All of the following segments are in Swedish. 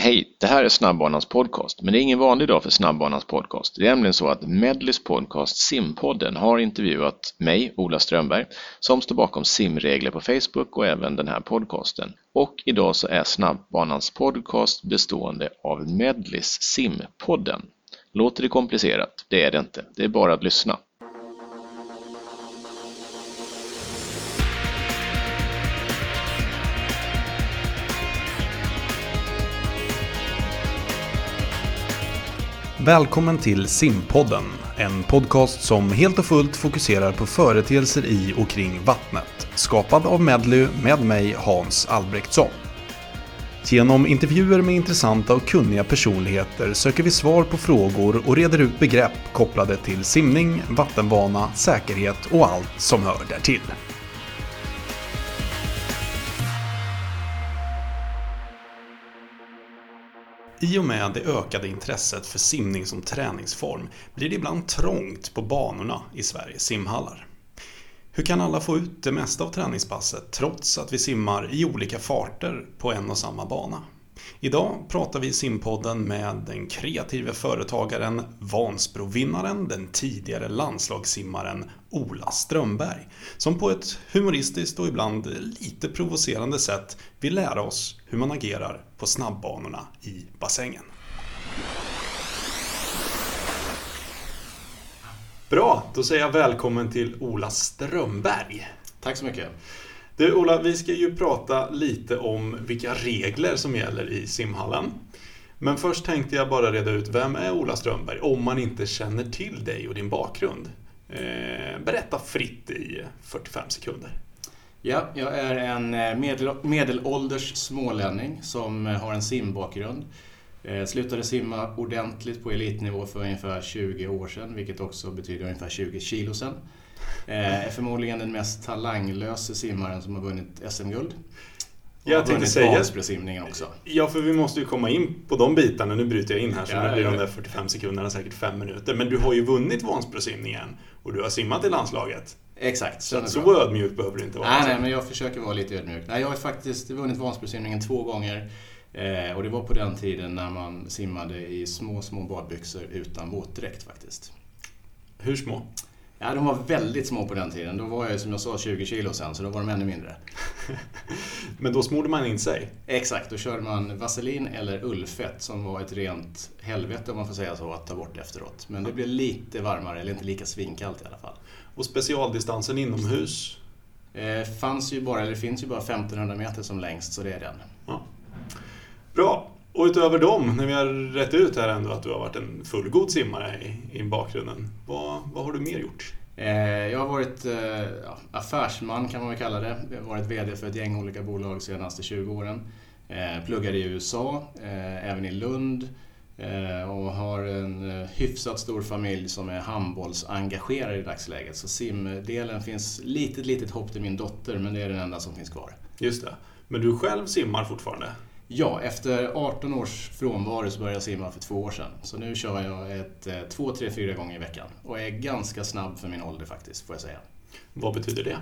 Hej, det här är Snabbbanans podcast, men det är ingen vanlig dag för Snabbbanans podcast. Det är nämligen så att Medleys podcast Simpodden har intervjuat mig, Ola Strömberg, som står bakom simregler på Facebook och även den här podcasten. Och idag så är Snabbbanans podcast bestående av Medleys Simpodden. Låter det komplicerat? Det är det inte. Det är bara att lyssna. Välkommen till Simpodden, en podcast som helt och fullt fokuserar på företeelser i och kring vattnet. Skapad av Medly med mig Hans Albrektsson. Genom intervjuer med intressanta och kunniga personligheter söker vi svar på frågor och reder ut begrepp kopplade till simning, vattenvana, säkerhet och allt som hör därtill. I och med det ökade intresset för simning som träningsform blir det ibland trångt på banorna i Sveriges simhallar. Hur kan alla få ut det mesta av träningspasset trots att vi simmar i olika farter på en och samma bana? Idag pratar vi i Simpodden med den kreative företagaren, Vansbrovinnaren, den tidigare landslagssimmaren Ola Strömberg, som på ett humoristiskt och ibland lite provocerande sätt vill lära oss hur man agerar på snabbbanorna i bassängen. Bra, då säger jag välkommen till Ola Strömberg. Tack så mycket. Du Ola, vi ska ju prata lite om vilka regler som gäller i simhallen. Men först tänkte jag bara reda ut, vem är Ola Strömberg? Om man inte känner till dig och din bakgrund. Eh, berätta fritt i 45 sekunder. Ja, jag är en eh, medel, medelålders smålänning som eh, har en simbakgrund. Slutade simma ordentligt på elitnivå för ungefär 20 år sedan, vilket också betyder ungefär 20 kilo sedan. Eh, förmodligen den mest talanglöse simmaren som har vunnit SM-guld. Jag tänkte säga... simningen också. Ja, för vi måste ju komma in på de bitarna. Nu bryter jag in här så ja, nu blir de där 45 sekunderna säkert 5 minuter. Men du har ju vunnit Vansbrosimningen och du har simmat i landslaget. Exakt. Så, så ödmjuk behöver du inte vara. Nej, nej, men jag försöker vara lite ödmjuk. Nej, jag har faktiskt vunnit Vansbrosimningen två gånger. Eh, och det var på den tiden när man simmade i små, små badbyxor utan våtdräkt faktiskt. Hur små? Ja, de var väldigt små på den tiden. Då var jag som jag sa 20 kilo sen, så då var de ännu mindre. Men då smorde man in sig? Exakt, då körde man vaselin eller ullfett som var ett rent helvete om man får säga så, att ta bort efteråt. Men det blev lite varmare, eller inte lika svinkallt i alla fall. Och specialdistansen inomhus? Eh, fanns ju bara, eller finns ju bara 1500 meter som längst, så det är den. Ja. Bra. Och utöver dem, när vi har rätt ut här ändå att du har varit en fullgod simmare i, i bakgrunden, vad, vad har du mer gjort? Eh, jag har varit eh, affärsman kan man väl kalla det. Jag har varit VD för ett gäng olika bolag de senaste 20 åren. Eh, pluggade i USA, även i Lund och har en hyfsat stor familj som är handbollsengagerad i dagsläget. Så simdelen finns litet, litet hopp till min dotter men det är den enda som finns kvar. Just det. Men du själv simmar fortfarande? Ja, efter 18 års frånvaro så började jag simma för två år sedan. Så nu kör jag ett, eh, två, tre, fyra gånger i veckan. Och är ganska snabb för min ålder faktiskt, får jag säga. Vad betyder det?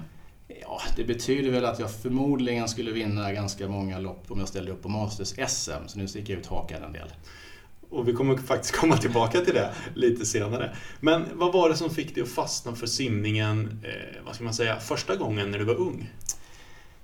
Ja, det betyder väl att jag förmodligen skulle vinna ganska många lopp om jag ställde upp på Masters-SM. Så nu sticker jag ut hakan en del. Och vi kommer faktiskt komma tillbaka till det lite senare. Men vad var det som fick dig att fastna för simningen, eh, vad ska man säga, första gången när du var ung?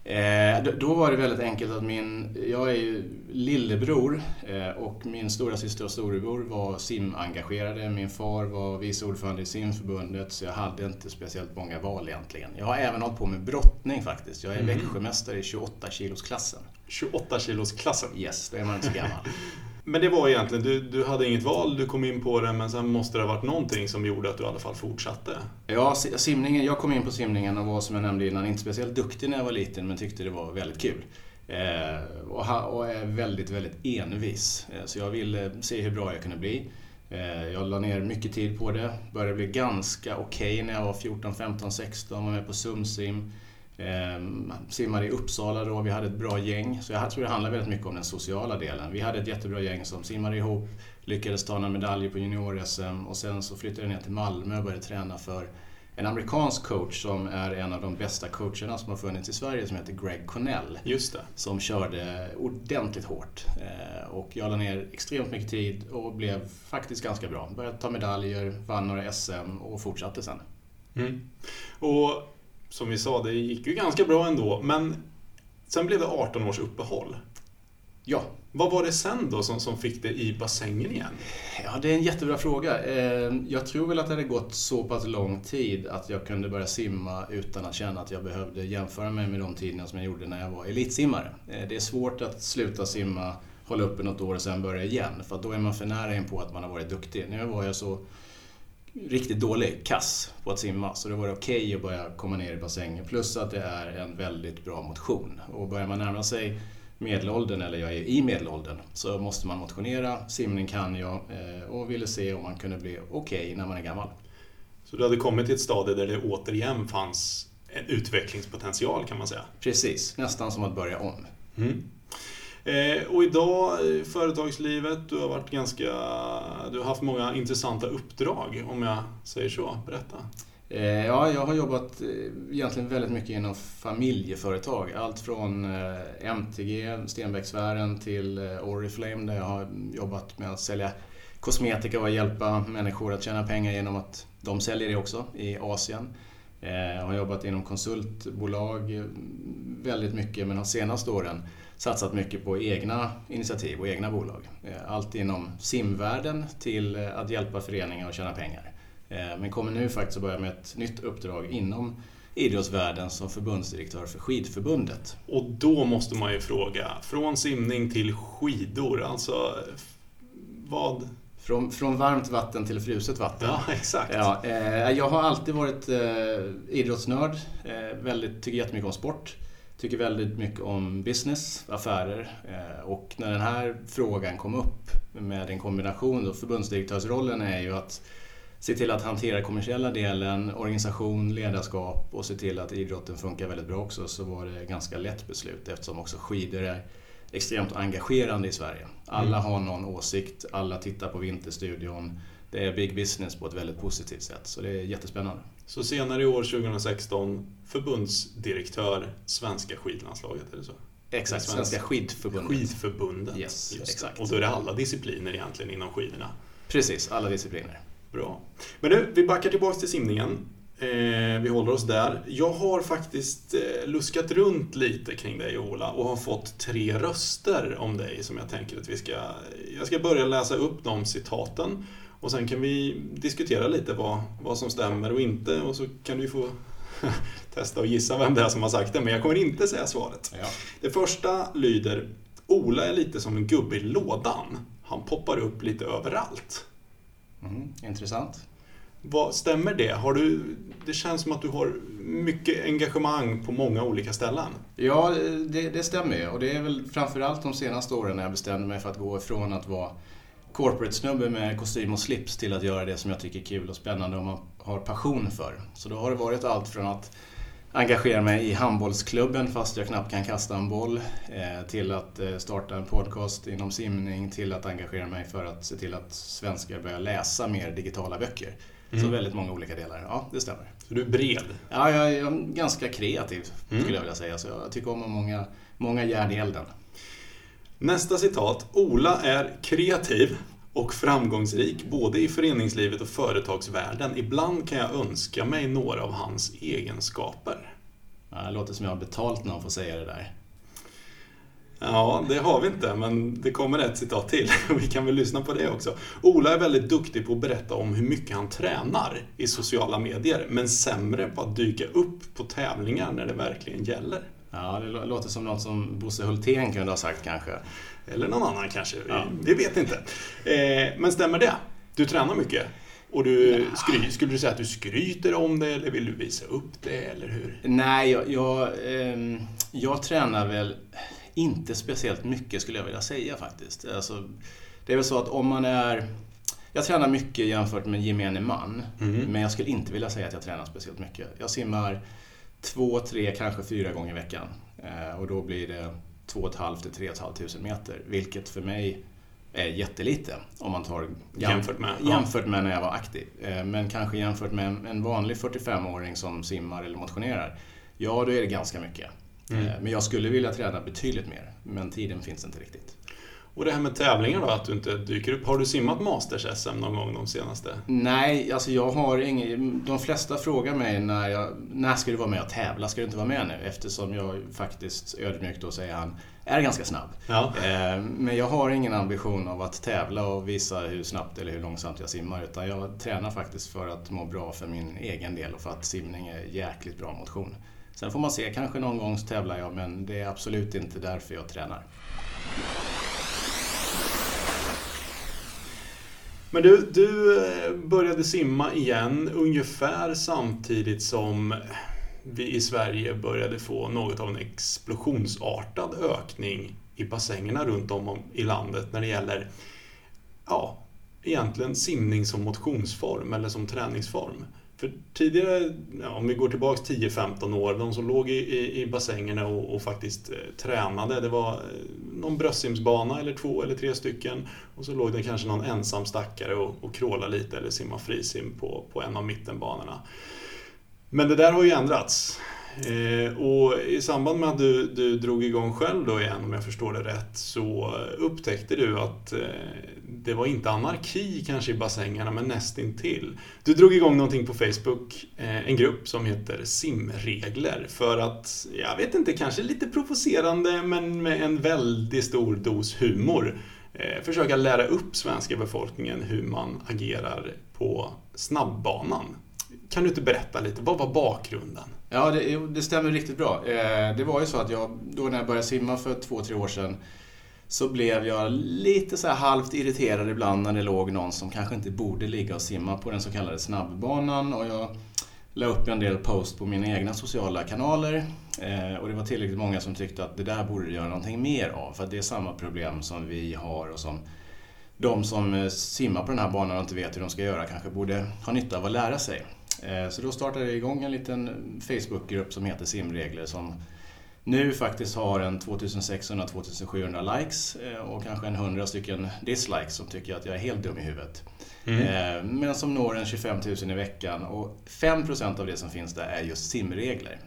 Eh, då var det väldigt enkelt att min, jag är ju lillebror eh, och min stora syster och storebror var simengagerade. Min far var vice ordförande i simförbundet så jag hade inte speciellt många val egentligen. Jag har även hållit på med brottning faktiskt. Jag är mm. Växjömästare i 28 kilos klassen. 28 kilos klassen? Yes, då är man inte så gammal. Men det var egentligen, du, du hade inget val, du kom in på det, men sen måste det ha varit någonting som gjorde att du i alla fall fortsatte? Ja, simningen, jag kom in på simningen och var som jag nämnde innan inte speciellt duktig när jag var liten, men tyckte det var väldigt kul. Eh, och, och, är väldigt, väldigt envis. Eh, så jag ville se hur bra jag kunde bli. Eh, jag la ner mycket tid på det, började bli ganska okej okay när jag var 14, 15, 16, var med på SumSim. Eh, simmade i Uppsala då, vi hade ett bra gäng. Så jag tror det handlar väldigt mycket om den sociala delen. Vi hade ett jättebra gäng som simmade ihop, lyckades ta några medaljer på junior-SM och sen så flyttade jag ner till Malmö och började träna för en amerikansk coach som är en av de bästa coacherna som har funnits i Sverige som heter Greg Cornell. Just det. Som körde ordentligt hårt. Eh, och jag la ner extremt mycket tid och blev faktiskt ganska bra. Började ta medaljer, vann några SM och fortsatte sen. Mm. Och som vi sa, det gick ju ganska bra ändå. Men sen blev det 18 års uppehåll. Ja. Vad var det sen då som, som fick dig i bassängen igen? Ja, det är en jättebra fråga. Eh, jag tror väl att det hade gått så pass lång tid att jag kunde börja simma utan att känna att jag behövde jämföra mig med de tiderna som jag gjorde när jag var elitsimmare. Eh, det är svårt att sluta simma, hålla uppe något år och sen börja igen. För då är man för nära in på att man har varit duktig. Nu var jag så riktigt dålig, kass, på att simma. Så då var det okej okay att börja komma ner i bassängen. Plus att det är en väldigt bra motion. Och börjar man närma sig medelåldern, eller jag är i medelåldern, så måste man motionera. Simning kan jag eh, och ville se om man kunde bli okej okay när man är gammal. Så du hade kommit till ett stadie där det återigen fanns en utvecklingspotential kan man säga? Precis, nästan som att börja om. Mm. Eh, och idag, företagslivet, du har varit ganska... Du har haft många intressanta uppdrag, om jag säger så. Berätta. Eh, ja, jag har jobbat eh, egentligen väldigt mycket inom familjeföretag. Allt från eh, MTG, Stenbecksfären, till eh, Oriflame där jag har jobbat med att sälja kosmetika och hjälpa människor att tjäna pengar genom att de säljer det också i Asien. Jag har jobbat inom konsultbolag eh, väldigt mycket men de senaste åren satsat mycket på egna initiativ och egna bolag. Allt inom simvärlden till att hjälpa föreningar att tjäna pengar. Eh, men kommer nu faktiskt att börja med ett nytt uppdrag inom idrottsvärlden som förbundsdirektör för skidförbundet. Och då måste man ju fråga, från simning till skidor, alltså vad? Från, från varmt vatten till fruset vatten. Ja, exakt. Ja, eh, jag har alltid varit eh, idrottsnörd, eh, väldigt, tycker jättemycket om sport. Tycker väldigt mycket om business, affärer eh, och när den här frågan kom upp med en kombination, då, förbundsdirektörsrollen är ju att se till att hantera kommersiella delen, organisation, ledarskap och se till att idrotten funkar väldigt bra också så var det ganska lätt beslut eftersom också skidor är extremt engagerande i Sverige. Alla mm. har någon åsikt, alla tittar på Vinterstudion. Det är big business på ett väldigt positivt sätt, så det är jättespännande. Så senare i år, 2016, förbundsdirektör Svenska skidlandslaget, är det så? Exakt, Svenska skidförbundet. Skidförbundet. Yes, exakt. Och då är det alla discipliner egentligen inom skidorna? Precis, alla discipliner. Bra. Men nu, vi backar tillbaks till simningen. Eh, vi håller oss där. Jag har faktiskt eh, luskat runt lite kring dig Ola och har fått tre röster om dig som jag tänker att vi ska... Jag ska börja läsa upp de citaten och sen kan vi diskutera lite vad, vad som stämmer och inte och så kan du få testa och gissa vem det är som har sagt det, men jag kommer inte säga svaret. Ja. Det första lyder Ola är lite som en gubbe i lådan. Han poppar upp lite överallt. Mm, intressant. Vad, stämmer det? Har du, det känns som att du har mycket engagemang på många olika ställen. Ja, det, det stämmer ju. Och det är väl framförallt de senaste åren när jag bestämde mig för att gå ifrån att vara corporate-snubbe med kostym och slips till att göra det som jag tycker är kul och spännande och man har passion för. Så då har det varit allt från att engagera mig i handbollsklubben fast jag knappt kan kasta en boll. Eh, till att eh, starta en podcast inom simning, till att engagera mig för att se till att svenskar börjar läsa mer digitala böcker. Mm. Så väldigt många olika delar. Ja, det stämmer. Så du är bred? Ja, jag är ganska kreativ mm. skulle jag vilja säga. Så jag tycker om många, många järn i elden. Nästa citat. Ola är kreativ och framgångsrik både i föreningslivet och företagsvärlden. Ibland kan jag önska mig några av hans egenskaper. Ja, det låter som jag har betalt någon för att säga det där. Ja, det har vi inte, men det kommer ett citat till. Vi kan väl lyssna på det också. Ola är väldigt duktig på att berätta om hur mycket han tränar i sociala medier, men sämre på att dyka upp på tävlingar när det verkligen gäller. Ja, det låter som något som Bosse Hultén kunde ha sagt kanske. Eller någon annan kanske, ja. vi vet inte. Eh, men stämmer det? Du tränar mycket? Och du skry, skulle du säga att du skryter om det eller vill du visa upp det eller hur? Nej, jag, jag, eh, jag tränar väl inte speciellt mycket skulle jag vilja säga faktiskt. Alltså, det är väl så att om man är... Jag tränar mycket jämfört med gemene man, mm. men jag skulle inte vilja säga att jag tränar speciellt mycket. Jag simmar två, tre, kanske fyra gånger i veckan. Eh, och då blir det 2 500 till 3 500 meter, vilket för mig är jättelite om man tar jämfört, med, jämfört med när jag var aktiv. Eh, men kanske jämfört med en vanlig 45-åring som simmar eller motionerar, ja då är det ganska mycket. Mm. Eh, men jag skulle vilja träna betydligt mer, men tiden finns inte riktigt. Och det här med tävlingar då, att du inte dyker upp. Har du simmat Masters-SM någon gång de senaste? Nej, alltså jag har ingen... De flesta frågar mig när jag... När ska du vara med och tävla? Ska du inte vara med nu? Eftersom jag faktiskt, ödmjukt då säger han, är ganska snabb. Ja. Eh, men jag har ingen ambition av att tävla och visa hur snabbt eller hur långsamt jag simmar. Utan jag tränar faktiskt för att må bra för min egen del och för att simning är jäkligt bra motion. Sen får man se, kanske någon gång tävlar jag men det är absolut inte därför jag tränar. Men du, du eh, började simma igen ungefär samtidigt som vi i Sverige började få något av en explosionsartad ökning i bassängerna runt om i landet när det gäller ja, egentligen simning som motionsform eller som träningsform. För tidigare, ja, om vi går tillbaks 10-15 år, de som låg i, i, i bassängerna och, och faktiskt eh, tränade, det var eh, någon bröstsimsbana eller två eller tre stycken. Och så låg det kanske någon ensam stackare och, och krålade lite eller simma frisim på, på en av mittenbanorna. Men det där har ju ändrats. Eh, och i samband med att du, du drog igång själv då igen, om jag förstår det rätt, så upptäckte du att eh, det var inte anarki kanske i bassängerna, men nästintill. Du drog igång någonting på Facebook, eh, en grupp som heter Simregler, för att, jag vet inte, kanske lite provocerande, men med en väldigt stor dos humor, eh, försöka lära upp svenska befolkningen hur man agerar på snabbbanan. Kan du inte berätta lite, vad var bakgrunden? Ja, det, det stämmer riktigt bra. Eh, det var ju så att jag, då när jag började simma för två, tre år sedan, så blev jag lite så halvt irriterad ibland när det låg någon som kanske inte borde ligga och simma på den så kallade snabbbanan. Och jag la upp en del post på mina egna sociala kanaler. Eh, och det var tillräckligt många som tyckte att det där borde du göra någonting mer av. För att det är samma problem som vi har och som de som eh, simmar på den här banan och inte vet hur de ska göra kanske borde ha nytta av att lära sig. Eh, så då startade jag igång en liten Facebookgrupp som heter Simregler som nu faktiskt har en 2600-2700 likes eh, och kanske en 100 stycken dislikes som tycker att jag är helt dum i huvudet. Mm. Eh, men som når en 25 000 i veckan och 5% av det som finns där är just simregler.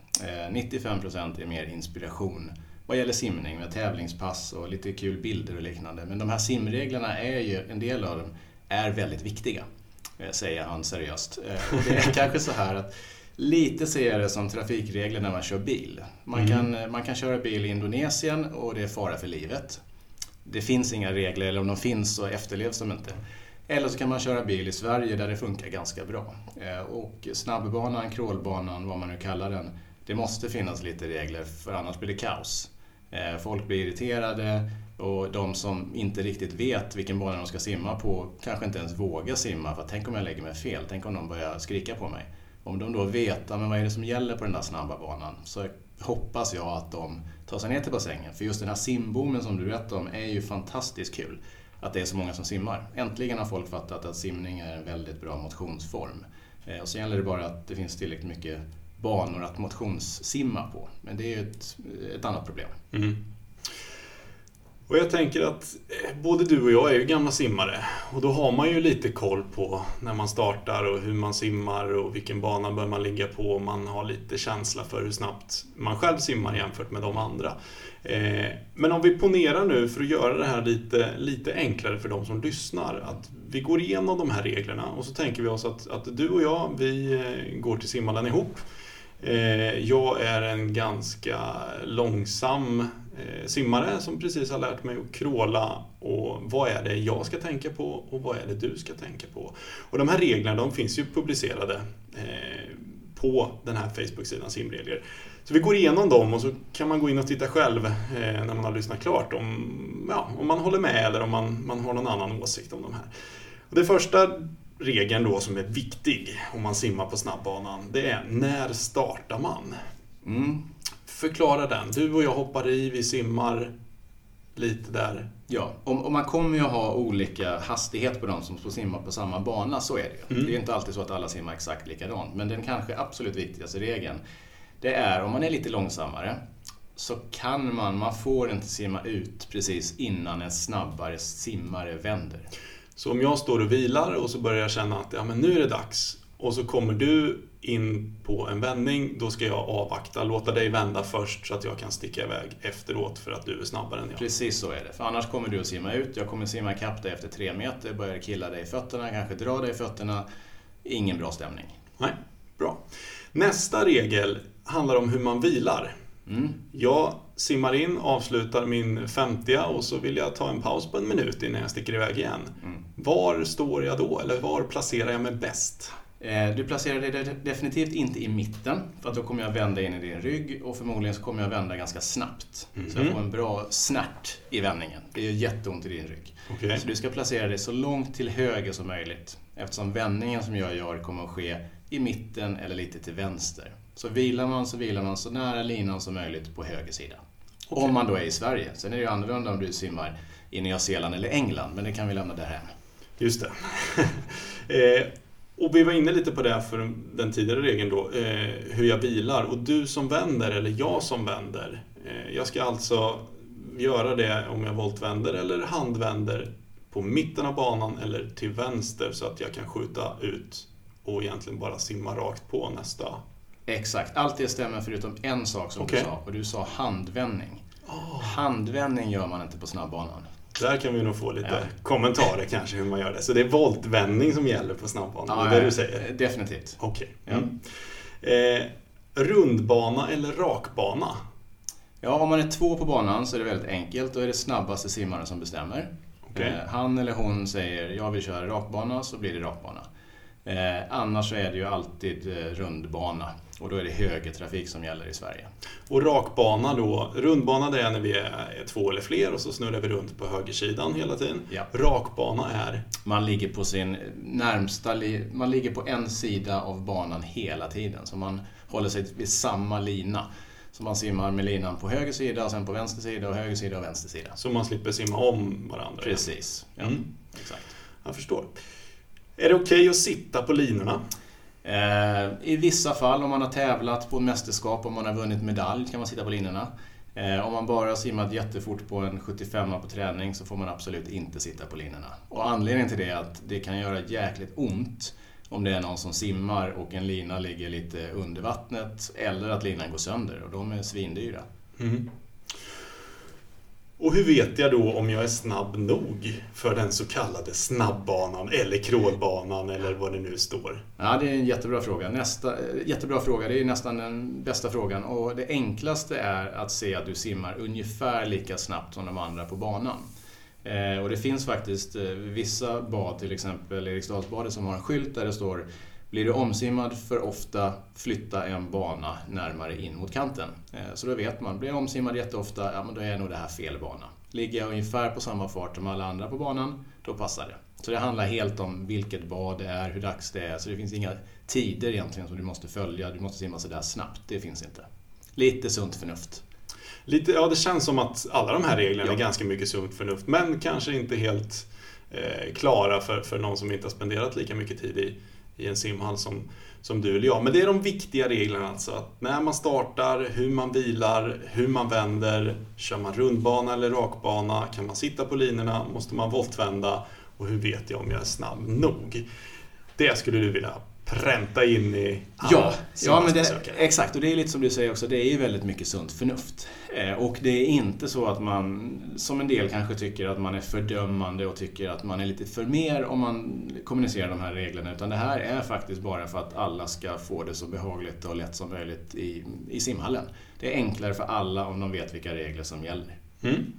95% är mer inspiration vad gäller simning med tävlingspass och lite kul bilder och liknande. Men de här simreglerna är ju, en del av dem, är väldigt viktiga. Eh, säger han seriöst. Eh, och det är kanske så här att Lite ser jag det som trafikregler när man kör bil. Man, mm. kan, eh, man kan köra bil i Indonesien och det är fara för livet. Det finns inga regler, eller om de finns så efterlevs de inte. Eller så kan man köra bil i Sverige där det funkar ganska bra. Och snabbbanan, crawlbanan, vad man nu kallar den, det måste finnas lite regler för annars blir det kaos. Folk blir irriterade, och de som inte riktigt vet vilken bana de ska simma på kanske inte ens vågar simma för tänk om jag lägger mig fel, tänk om de börjar skrika på mig. Om de då vet men vad är det som gäller på den där snabba banan så hoppas jag att de tar sig ner till bassängen. För just den här simboomen som du berättade om är ju fantastiskt kul. Att det är så många som simmar. Äntligen har folk fattat att simning är en väldigt bra motionsform. Eh, och sen gäller det bara att det finns tillräckligt mycket banor att motionssimma på. Men det är ju ett, ett annat problem. Mm. Och jag tänker att eh, både du och jag är ju gamla simmare och då har man ju lite koll på när man startar och hur man simmar och vilken bana bör man ligga på och man har lite känsla för hur snabbt man själv simmar jämfört med de andra. Eh, men om vi ponerar nu för att göra det här lite, lite enklare för de som lyssnar att vi går igenom de här reglerna och så tänker vi oss att, att du och jag, vi eh, går till simhallen ihop. Jag är en ganska långsam Eh, simmare som precis har lärt mig att kråla och vad är det jag ska tänka på och vad är det du ska tänka på. Och de här reglerna de finns ju publicerade eh, på den här Facebook-sidan simregler. Så vi går igenom dem och så kan man gå in och titta själv eh, när man har lyssnat klart om, ja, om man håller med eller om man, man har någon annan åsikt om de här. Och det första regeln då som är viktig om man simmar på snabbbanan, det är när startar man? Mm förklara den. Du och jag hoppar i, vi simmar lite där. Ja, och, man kommer ju ha olika hastighet på de som får simma på samma bana, så är det ju. Mm. Det är inte alltid så att alla simmar exakt likadant, men den kanske absolut viktigaste regeln, det är om man är lite långsammare, så kan man, man får inte simma ut precis innan en snabbare simmare vänder. Så om jag står och vilar och så börjar jag känna att ja, men nu är det dags och så kommer du in på en vändning, då ska jag avvakta, låta dig vända först så att jag kan sticka iväg efteråt för att du är snabbare än jag. Precis så är det, för annars kommer du att simma ut, jag kommer simma ikapp dig efter tre meter, börjar killa dig i fötterna, kanske dra dig i fötterna. Ingen bra stämning. Nej, bra. Nästa regel handlar om hur man vilar. Mm. Jag simmar in, avslutar min 50 och så vill jag ta en paus på en minut innan jag sticker iväg igen. Mm. Var står jag då? Eller var placerar jag mig bäst? Eh, Du placerar dig de- definitivt inte i mitten, för att då kommer jag vända in i din rygg och förmodligen så kommer jag vända ganska snabbt. Så jag får en bra snärt i vändningen. Det gör jätteont i din rygg. Okej. Så du ska placera dig så långt till höger som möjligt, eftersom vändningen som jag gör kommer att ske i mitten eller lite till vänster. Så vilar man så vilar man så nära linan som möjligt på höger sida. Om man då är i Sverige. Sen är det ju annorlunda om du simmar i Nya Zeeland eller England, men det kan vi lämna därhän. Just det. och vi var inne lite på det för den tidigare regeln då, eh, hur jag vilar. Och du som vänder, eller jag som vänder. Eh, jag ska alltså göra det om jag voltvänder eller handvänder på mitten av banan eller till vänster så att jag kan skjuta ut och egentligen bara simma rakt på nästa. Exakt, allt det stämmer förutom en sak som Okej. du sa, och du sa handvändning. Handvändning gör man inte på snabbbanan. Där kan vi nog få lite Ja. kommentarer kanske hur man gör det. Så det är voltvändning som gäller på snabbbanan, det är det du säger? Definitivt. Okej. Ja. Mm. Eh, rundbana eller rakbana? Ja, om man är två på banan så är det väldigt enkelt. Då är det snabbaste simmaren som bestämmer. Okej. Eh, han eller hon säger jag vill köra rakbana, så blir det rakbana. Eh, annars så är det ju alltid eh, rundbana. Och då är det högertrafik som gäller i Sverige. Och rakbana då, rundbana det är när vi är, två eller fler och så snurrar vi runt på högersidan hela tiden. Ja. Rakbana är, Man ligger på sin närmsta, man ligger på en sida av banan hela tiden. Så man håller sig vid samma lina. Så man simmar med linan på höger sida, och sen på vänster sida och höger sida och vänster sida. så man slipper simma om varandra. Precis. Ja, Mm. exakt. Jag förstår. Är det okej att sitta på linorna? Eh, I vissa fall, om man har tävlat på mästerskap, om man har vunnit medalj, kan man sitta på linorna. Eh, om man bara har simmat jättefort på en 75 på träning så får man absolut inte sitta på linorna. Och anledningen till det är att det kan göra jäkligt ont om det är någon som simmar och en lina ligger lite under vattnet eller att linan går sönder och de är svindyra. Mm. Och hur vet jag då om jag är snabb nog för den så kallade snabbbanan eller crawlbanan eller vad det nu står? Ja, det är en jättebra fråga. Nästa, eh, jättebra fråga. Det är nästan den bästa frågan. Och det enklaste är att se att du simmar ungefär lika snabbt som de andra på banan. Eh, och det finns faktiskt eh, vissa bad, till exempel Eriksdalsbadet, som har en skylt där det står blir du omsimmad för ofta, flytta en bana närmare in mot kanten. Eh, Så då vet man, blir jag omsimmad jätteofta, ja men då är nog det här fel bana. Ligger jag ungefär på samma fart som alla andra på banan, då passar det. Så det handlar helt om vilket bad det är, hur dags det är. Så det finns inga tider egentligen som du måste följa. Du måste simma sådär snabbt. Det finns inte. Lite sunt förnuft. Lite, ja, det känns som att alla de här reglerna Ja. är ganska mycket sunt förnuft, men kanske inte helt eh, klara för, för någon som inte har spenderat lika mycket tid i, i en simhall som, som du eller jag. Men det är de viktiga reglerna alltså. Att när man startar, hur man vilar, hur man vänder, kör man rundbana eller rakbana, kan man sitta på linorna, måste man voltvända och hur vet jag om jag är snabb nog? Det skulle du vilja pränta in i Ja, ja men det, exakt. Och det är lite som du säger också, det är ju väldigt mycket sunt förnuft. Eh, och det är inte så att man, som en del kanske tycker, att man är fördömande och tycker att man är lite för mer om man kommunicerar de här reglerna. Utan det här är faktiskt bara för att alla ska få det så behagligt och lätt som möjligt i, i simhallen. Det är enklare för alla om de vet vilka regler som gäller. Mm.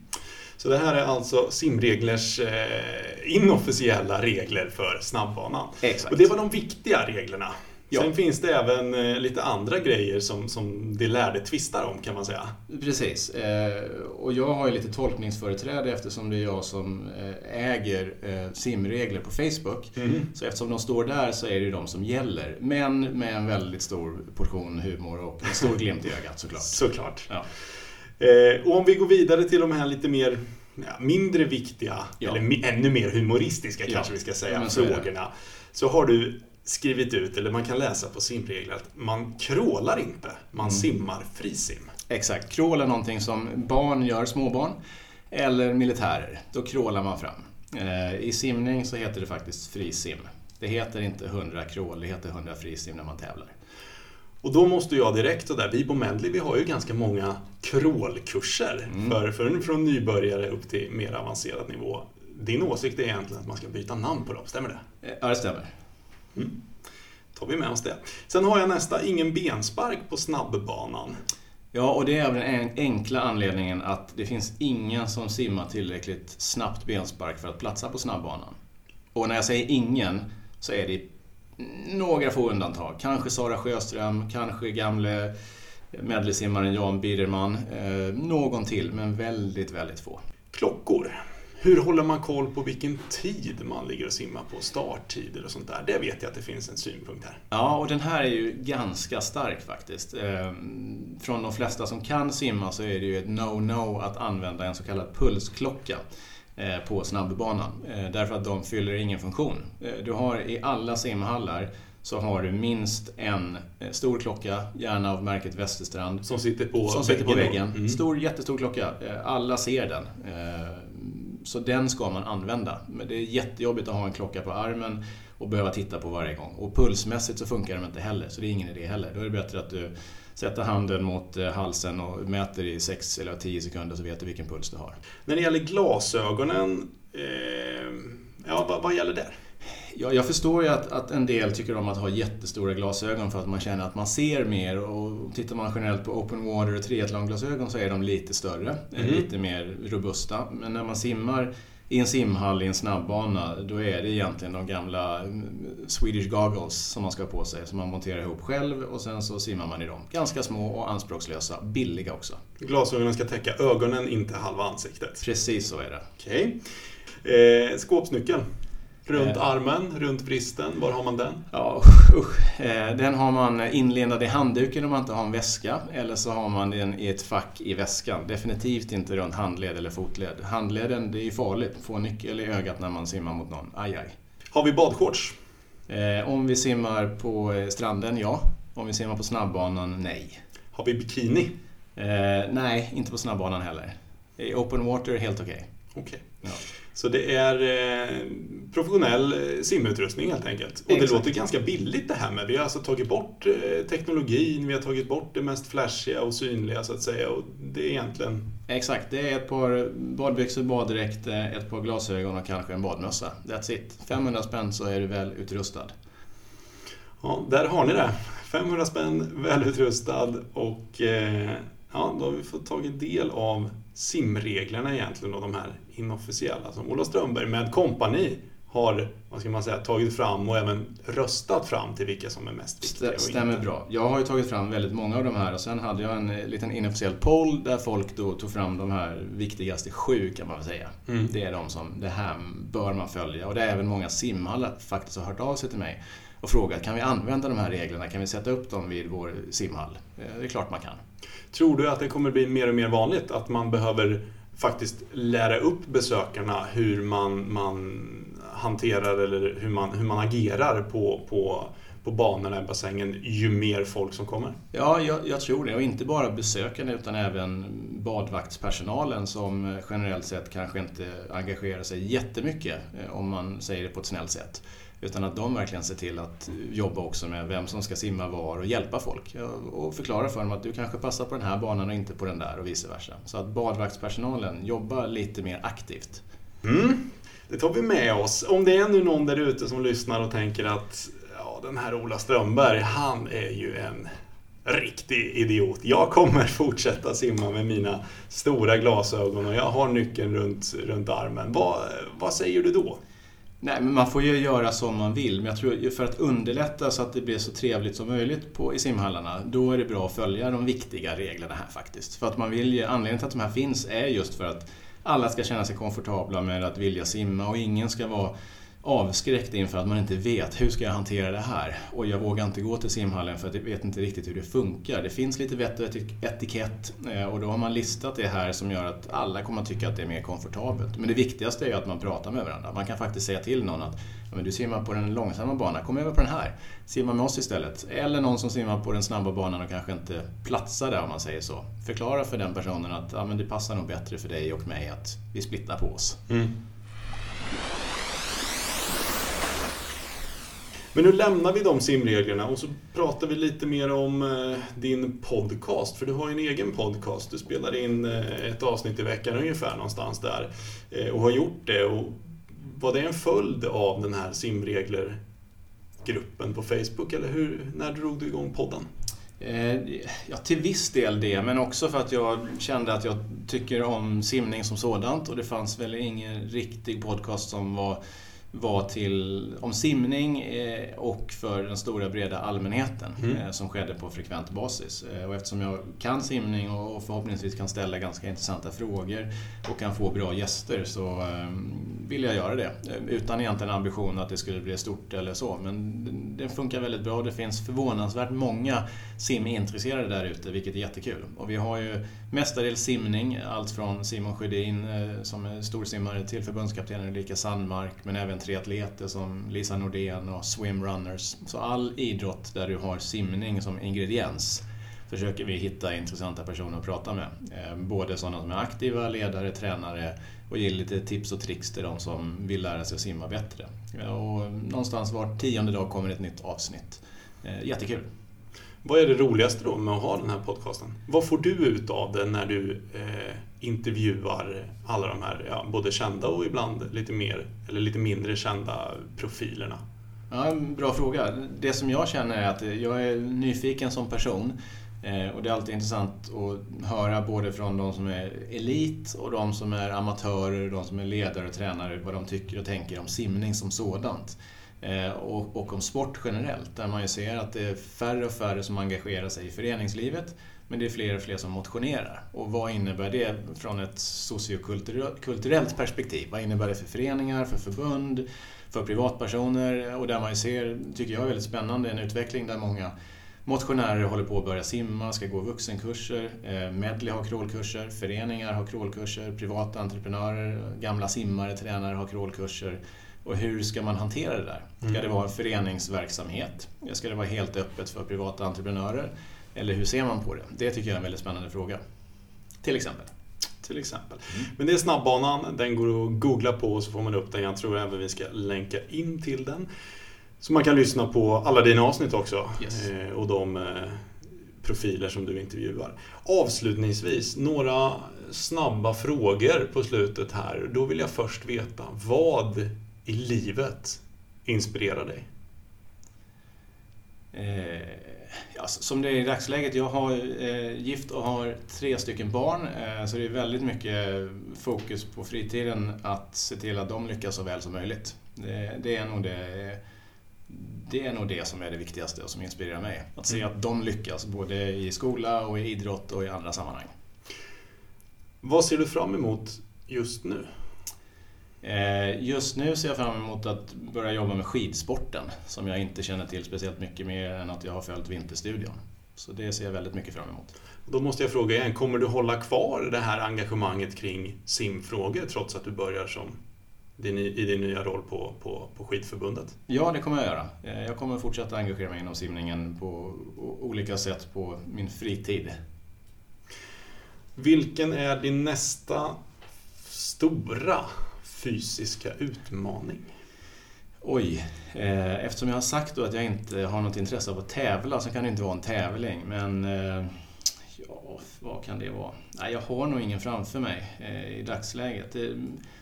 Så det här är alltså simreglers eh, inofficiella regler för snabbbanan. Exakt. Och det var de viktiga reglerna. Ja. Sen finns det även eh, lite andra grejer som, som de lärde tvistar om kan man säga. Precis. Eh, och jag har ju lite tolkningsföreträde eftersom det är jag som äger eh, simregler på Facebook. Så eftersom de står där så är det ju de som gäller. Men med en väldigt stor portion humor och en stor glimt i ögat såklart. Såklart. Ja. Eh, och om vi går vidare till de här lite mer ja, mindre viktiga, Ja. eller ännu mer humoristiska Ja. kanske vi ska säga, så frågorna. Så har du skrivit ut, eller man kan läsa på simregler, att man krålar inte, man Mm. simmar frisim. Exakt. Crawl är någonting som barn gör, småbarn, eller militärer. Då crawlar man fram. Eh, I simning så heter det faktiskt frisim. Det heter inte 100 crawl, det heter 100 frisim när man tävlar. Och då måste jag direkt sådär, vi på Medley vi har ju ganska många crawlkurser mm. för, för, från nybörjare upp till mer avancerad nivå. Din åsikt är egentligen att man ska byta namn på dem, stämmer det? Eh, ja, det stämmer. Mm. tar vi med oss det. Sen har jag nästa, ingen benspark på snabbbanan. Ja, och det är av den enkla anledningen att det finns ingen som simmar tillräckligt snabbt benspark för att platsa på snabbbanan. Och när jag säger ingen så är det några få undantag. Kanske Sara Sjöström, kanske gamle medleysimmaren Jan Birderman. Eh, någon till, men väldigt, väldigt få. Klockor. Hur håller man koll på vilken tid man ligger och simmar på? Starttider och sånt där. Det vet jag att det finns en synpunkt här. Ja, och den här är ju ganska stark faktiskt. Eh, från de flesta som kan simma så är det ju ett no-no att använda en så kallad pulsklocka på snabbbanan. Eh, därför att de fyller ingen funktion. Du har i alla simhallar så har du minst en stor klocka, gärna av märket Västerstrand. Som sitter på som sitter på väggen. Mm. Stor, jättestor klocka. Alla ser den. Så den ska man använda. Men det är jättejobbigt att ha en klocka på armen och behöva titta på varje gång. Och pulsmässigt så funkar de inte heller, så det är ingen idé heller. Då är det bättre att du sätter handen mot eh, halsen och mäter i 6 eller 10 sekunder så vet du vilken puls du har. När det gäller glasögonen, eh, ja, vad, vad gäller där? Ja, jag förstår ju att, att en del tycker om att ha jättestora glasögon för att man känner att man ser mer. Och tittar man generellt på open water och triathlonglasögon så är de lite större, mm. lite mer robusta. Men när man simmar i en simhall i en snabbbana, då är det egentligen de gamla Swedish goggles som man ska ha på sig, som man monterar ihop själv och sen så simmar man i dem. Ganska små och anspråkslösa, billiga också. Glasögonen ska täcka ögonen, inte halva ansiktet? Precis så är det. Okej. Okay. Eh, skåpsnyckeln? Runt eh. armen, runt vristen, var har man den? Ja, usch. Eh, den har man inlindad i handduken om man inte har en väska. Eller så har man den i ett fack i väskan. Definitivt inte runt handled eller fotled. Handleden, det är ju farligt. Få en nyckel i ögat när man simmar mot någon. Aj, aj. Har vi badshorts? Eh, om vi simmar på stranden, ja. Om vi simmar på snabbbanan, nej. Har vi bikini? nej, inte på snabbbanan heller. I open water, helt okej. Okay. okay. Ja. Så det är eh, professionell eh, simutrustning helt enkelt. Och det låter ganska billigt det här med. Vi har alltså tagit bort eh, teknologin, vi har tagit bort det mest flashiga och synliga så att säga. Och det är egentligen... Exakt, det är ett par badbyxor, baddräkt, ett par glasögon och kanske en badmössa. That's it. 500 spänn så är du väl utrustad. Ja, där har ni det. 500 spänn, välutrustad och ja, då har vi fått tagit del av simreglerna egentligen och de här inofficiella som Ola Strömberg med kompani har vad ska man säga, tagit fram och även röstat fram till vilka som är mest viktiga. Stämmer bra. Jag har ju tagit fram väldigt många av de här och sen hade jag en eh, liten inofficiell poll där folk då tog fram de här viktigaste sju kan man väl säga. Mm. Det är de som, det här bör man följa och det är även många simhallar faktiskt har hört av sig till mig och frågat kan vi använda de här reglerna, kan vi sätta upp dem vid vår simhall? Eh, det är klart man kan. Tror du att det kommer bli mer och mer vanligt att man behöver faktiskt lära upp besökarna hur man, man hanterar eller hur man, hur man agerar på, på, på banorna i bassängen ju mer folk som kommer? Ja, jag, jag, tror det. Och inte bara besökarna utan även badvaktspersonalen som generellt sett kanske inte engagerar sig jättemycket eh, om man säger det på ett snällt sätt. Utan att de verkligen ser till att jobba också med vem som ska simma var och hjälpa folk. Och förklara för dem att du kanske passar på den här banan och inte på den där och vice versa. Så att badvaktspersonalen jobbar lite mer aktivt. Mm. Det tar vi med oss. Om det är nu någon där ute som lyssnar och tänker att den här Ola Strömberg, han är ju en riktig idiot. Jag kommer fortsätta simma med mina stora glasögon och jag har nyckeln runt, runt armen. Vad, vad säger du då? Nej, men man får ju göra som man vill. Men jag tror för att underlätta så att det blir så trevligt som möjligt på, i simhallarna, då är det bra att följa de viktiga reglerna här faktiskt. För att man vill ju, anledningen till att de här finns är just för att alla ska känna sig komfortabla med att vilja simma och ingen ska vara avskräckt inför att man inte vet hur ska jag hantera det här och jag vågar inte gå till simhallen för att jag vet inte riktigt hur det funkar. Det finns lite vett och etikett eh, och då har man listat det här som gör att alla kommer att tycka att det är mer komfortabelt. Men det viktigaste är att man pratar med varandra. Man kan faktiskt säga till någon att men du simmar på den långsamma banan, kom över på den här. Simma med oss istället. Eller någon som simmar på den snabba banan och kanske inte platsar där om man säger så. Förklara för den personen att ja, men det passar nog bättre för dig och mig att vi splittar på oss. Mm. Men nu lämnar vi de simreglerna och så pratar vi lite mer om eh, din podcast. För du har ju en egen podcast. Du spelar in eh, ett avsnitt i veckan ungefär någonstans där. Eh, och har gjort det. Och var det en följd av den här simreglergruppen på Facebook? Eller hur, när drog du igång podden? Ja, till viss del det, men också för att jag kände att jag tycker om simning som sådant och det fanns väl ingen riktig podcast som var var till, om simning eh, och för den stora breda allmänheten mm. Eh, som skedde på frekvent basis. Eh, och eftersom jag kan simning och förhoppningsvis kan ställa ganska intressanta frågor och kan få bra gäster så vill jag göra det. Utan egentligen ambition att det skulle bli stort eller så. Men det funkar väldigt bra. Det finns förvånansvärt många simintresserade där ute, vilket är jättekul. Och vi har ju mestadels simning, allt från Simon Sjödin eh, som är storsimmare till förbundskaptenen Ulrika Sandmark, men även triatleter som Lisa Nordén och swimrunners. Så all idrott där du har simning som ingrediens försöker vi hitta intressanta personer att prata med. Eh, både sådana som är aktiva, ledare, tränare och ge lite tips och tricks till de som vill lära sig att simma bättre. Eh, och någonstans var tionde dag kommer ett nytt avsnitt. Jättekul! Vad är det roligaste då med att ha den här podcasten? Vad får du ut av det när du eh, intervjuar alla de här, ja, både kända och ibland lite mer, eller lite mindre kända profilerna? Ja, bra fråga. Det som jag känner är att jag är nyfiken som person. Eh, och det är alltid intressant att höra både från de som är elit och de som är amatörer, de som är ledare och tränare, vad de tycker och tänker om simning som sådant. Eh, och, och om sport generellt, där man ju ser att det är färre och färre som engagerar sig i föreningslivet, men det är fler och fler som motionerar. Och vad innebär det från ett sociokulturellt perspektiv? Vad innebär det för föreningar, för förbund, för privatpersoner? Och där man ju ser, tycker jag är väldigt spännande, en utveckling där många motionärer håller på att börja simma, ska gå vuxenkurser. Eh, medley har crawlkurser, föreningar har crawlkurser, privata entreprenörer, gamla simmare, tränare har crawlkurser. Och hur ska man hantera det där? Ska mm. det vara en föreningsverksamhet? Ska det vara helt öppet för privata entreprenörer? Eller hur ser man på det? Det tycker jag är en väldigt spännande fråga. Till exempel. Till exempel. Mm. Men det är snabbbanan, den går att googla på och så får man upp den. Jag tror även vi ska länka in till den. Så man kan lyssna på alla dina avsnitt också. Yes. Eh, och de eh, profiler som du intervjuar. Avslutningsvis, några snabba frågor på slutet här. Då vill jag först veta, vad i livet inspirerar dig? Eh, ja, som det är i dagsläget, jag har eh, gift och har tre stycken barn. Eh, så det är väldigt mycket fokus på fritiden att se till att de lyckas så väl som möjligt. Det, det, är nog det, det är nog det som är det viktigaste och som inspirerar mig. Att se mm. att de lyckas, både i skola och i idrott och i andra sammanhang. Vad ser du fram emot just nu? Eh, just nu ser jag fram emot att börja jobba med skidsporten som jag inte känner till speciellt mycket mer än att jag har följt Vinterstudion. Så det ser jag väldigt mycket fram emot. Då måste jag fråga igen, kommer du hålla kvar det här engagemanget kring simfrågor trots att du börjar som din, i din nya roll på, på, på skidförbundet? Ja, det kommer jag göra. Eh, jag kommer fortsätta engagera mig inom simningen på olika sätt på min fritid. Vilken är din nästa stora fysiska utmaning? Oj, eh, eftersom jag har sagt att jag inte har något intresse av att tävla så kan det inte vara en tävling. Men eh, ja, vad kan det vara? Nej, jag har nog ingen framför mig eh, i dagsläget. Eh,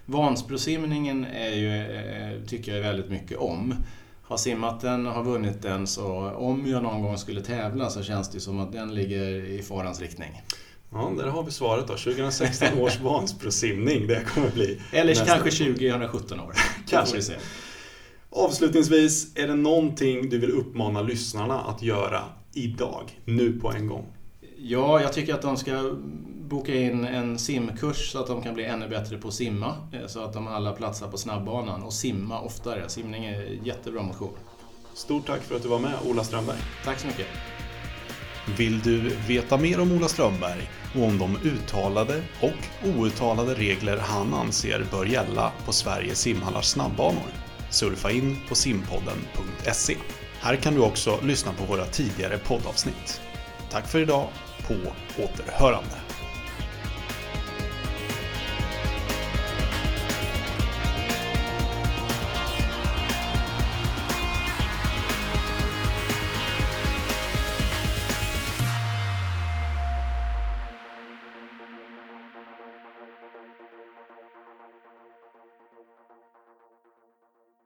Vansbrosimningen är ju, eh, tycker jag väldigt mycket om. Har simmat den, har vunnit den, så om jag någon gång skulle tävla så känns det som att den ligger i farans riktning. Ja, där har vi svaret då. 2016 års Vansbrosimning, det kommer bli Eller kanske 2017 år. kanske. Se. Avslutningsvis, är det någonting du vill uppmana lyssnarna att göra idag, nu på en gång? Ja, jag tycker att de ska boka in en simkurs så att de kan bli ännu bättre på att simma. Eh, så att de alla platsar på snabbbanan och simma oftare. Simning är jättebra motion. Stort tack för att du var med, Ola Strömberg. Tack så mycket. Vill du veta mer om Ola Strömberg och om de uttalade och outtalade regler han anser bör gälla på Sveriges simhallars snabbbanor? Surfa in på simpodden.se. Här kan du också lyssna på våra tidigare poddavsnitt. Tack för idag, på återhörande!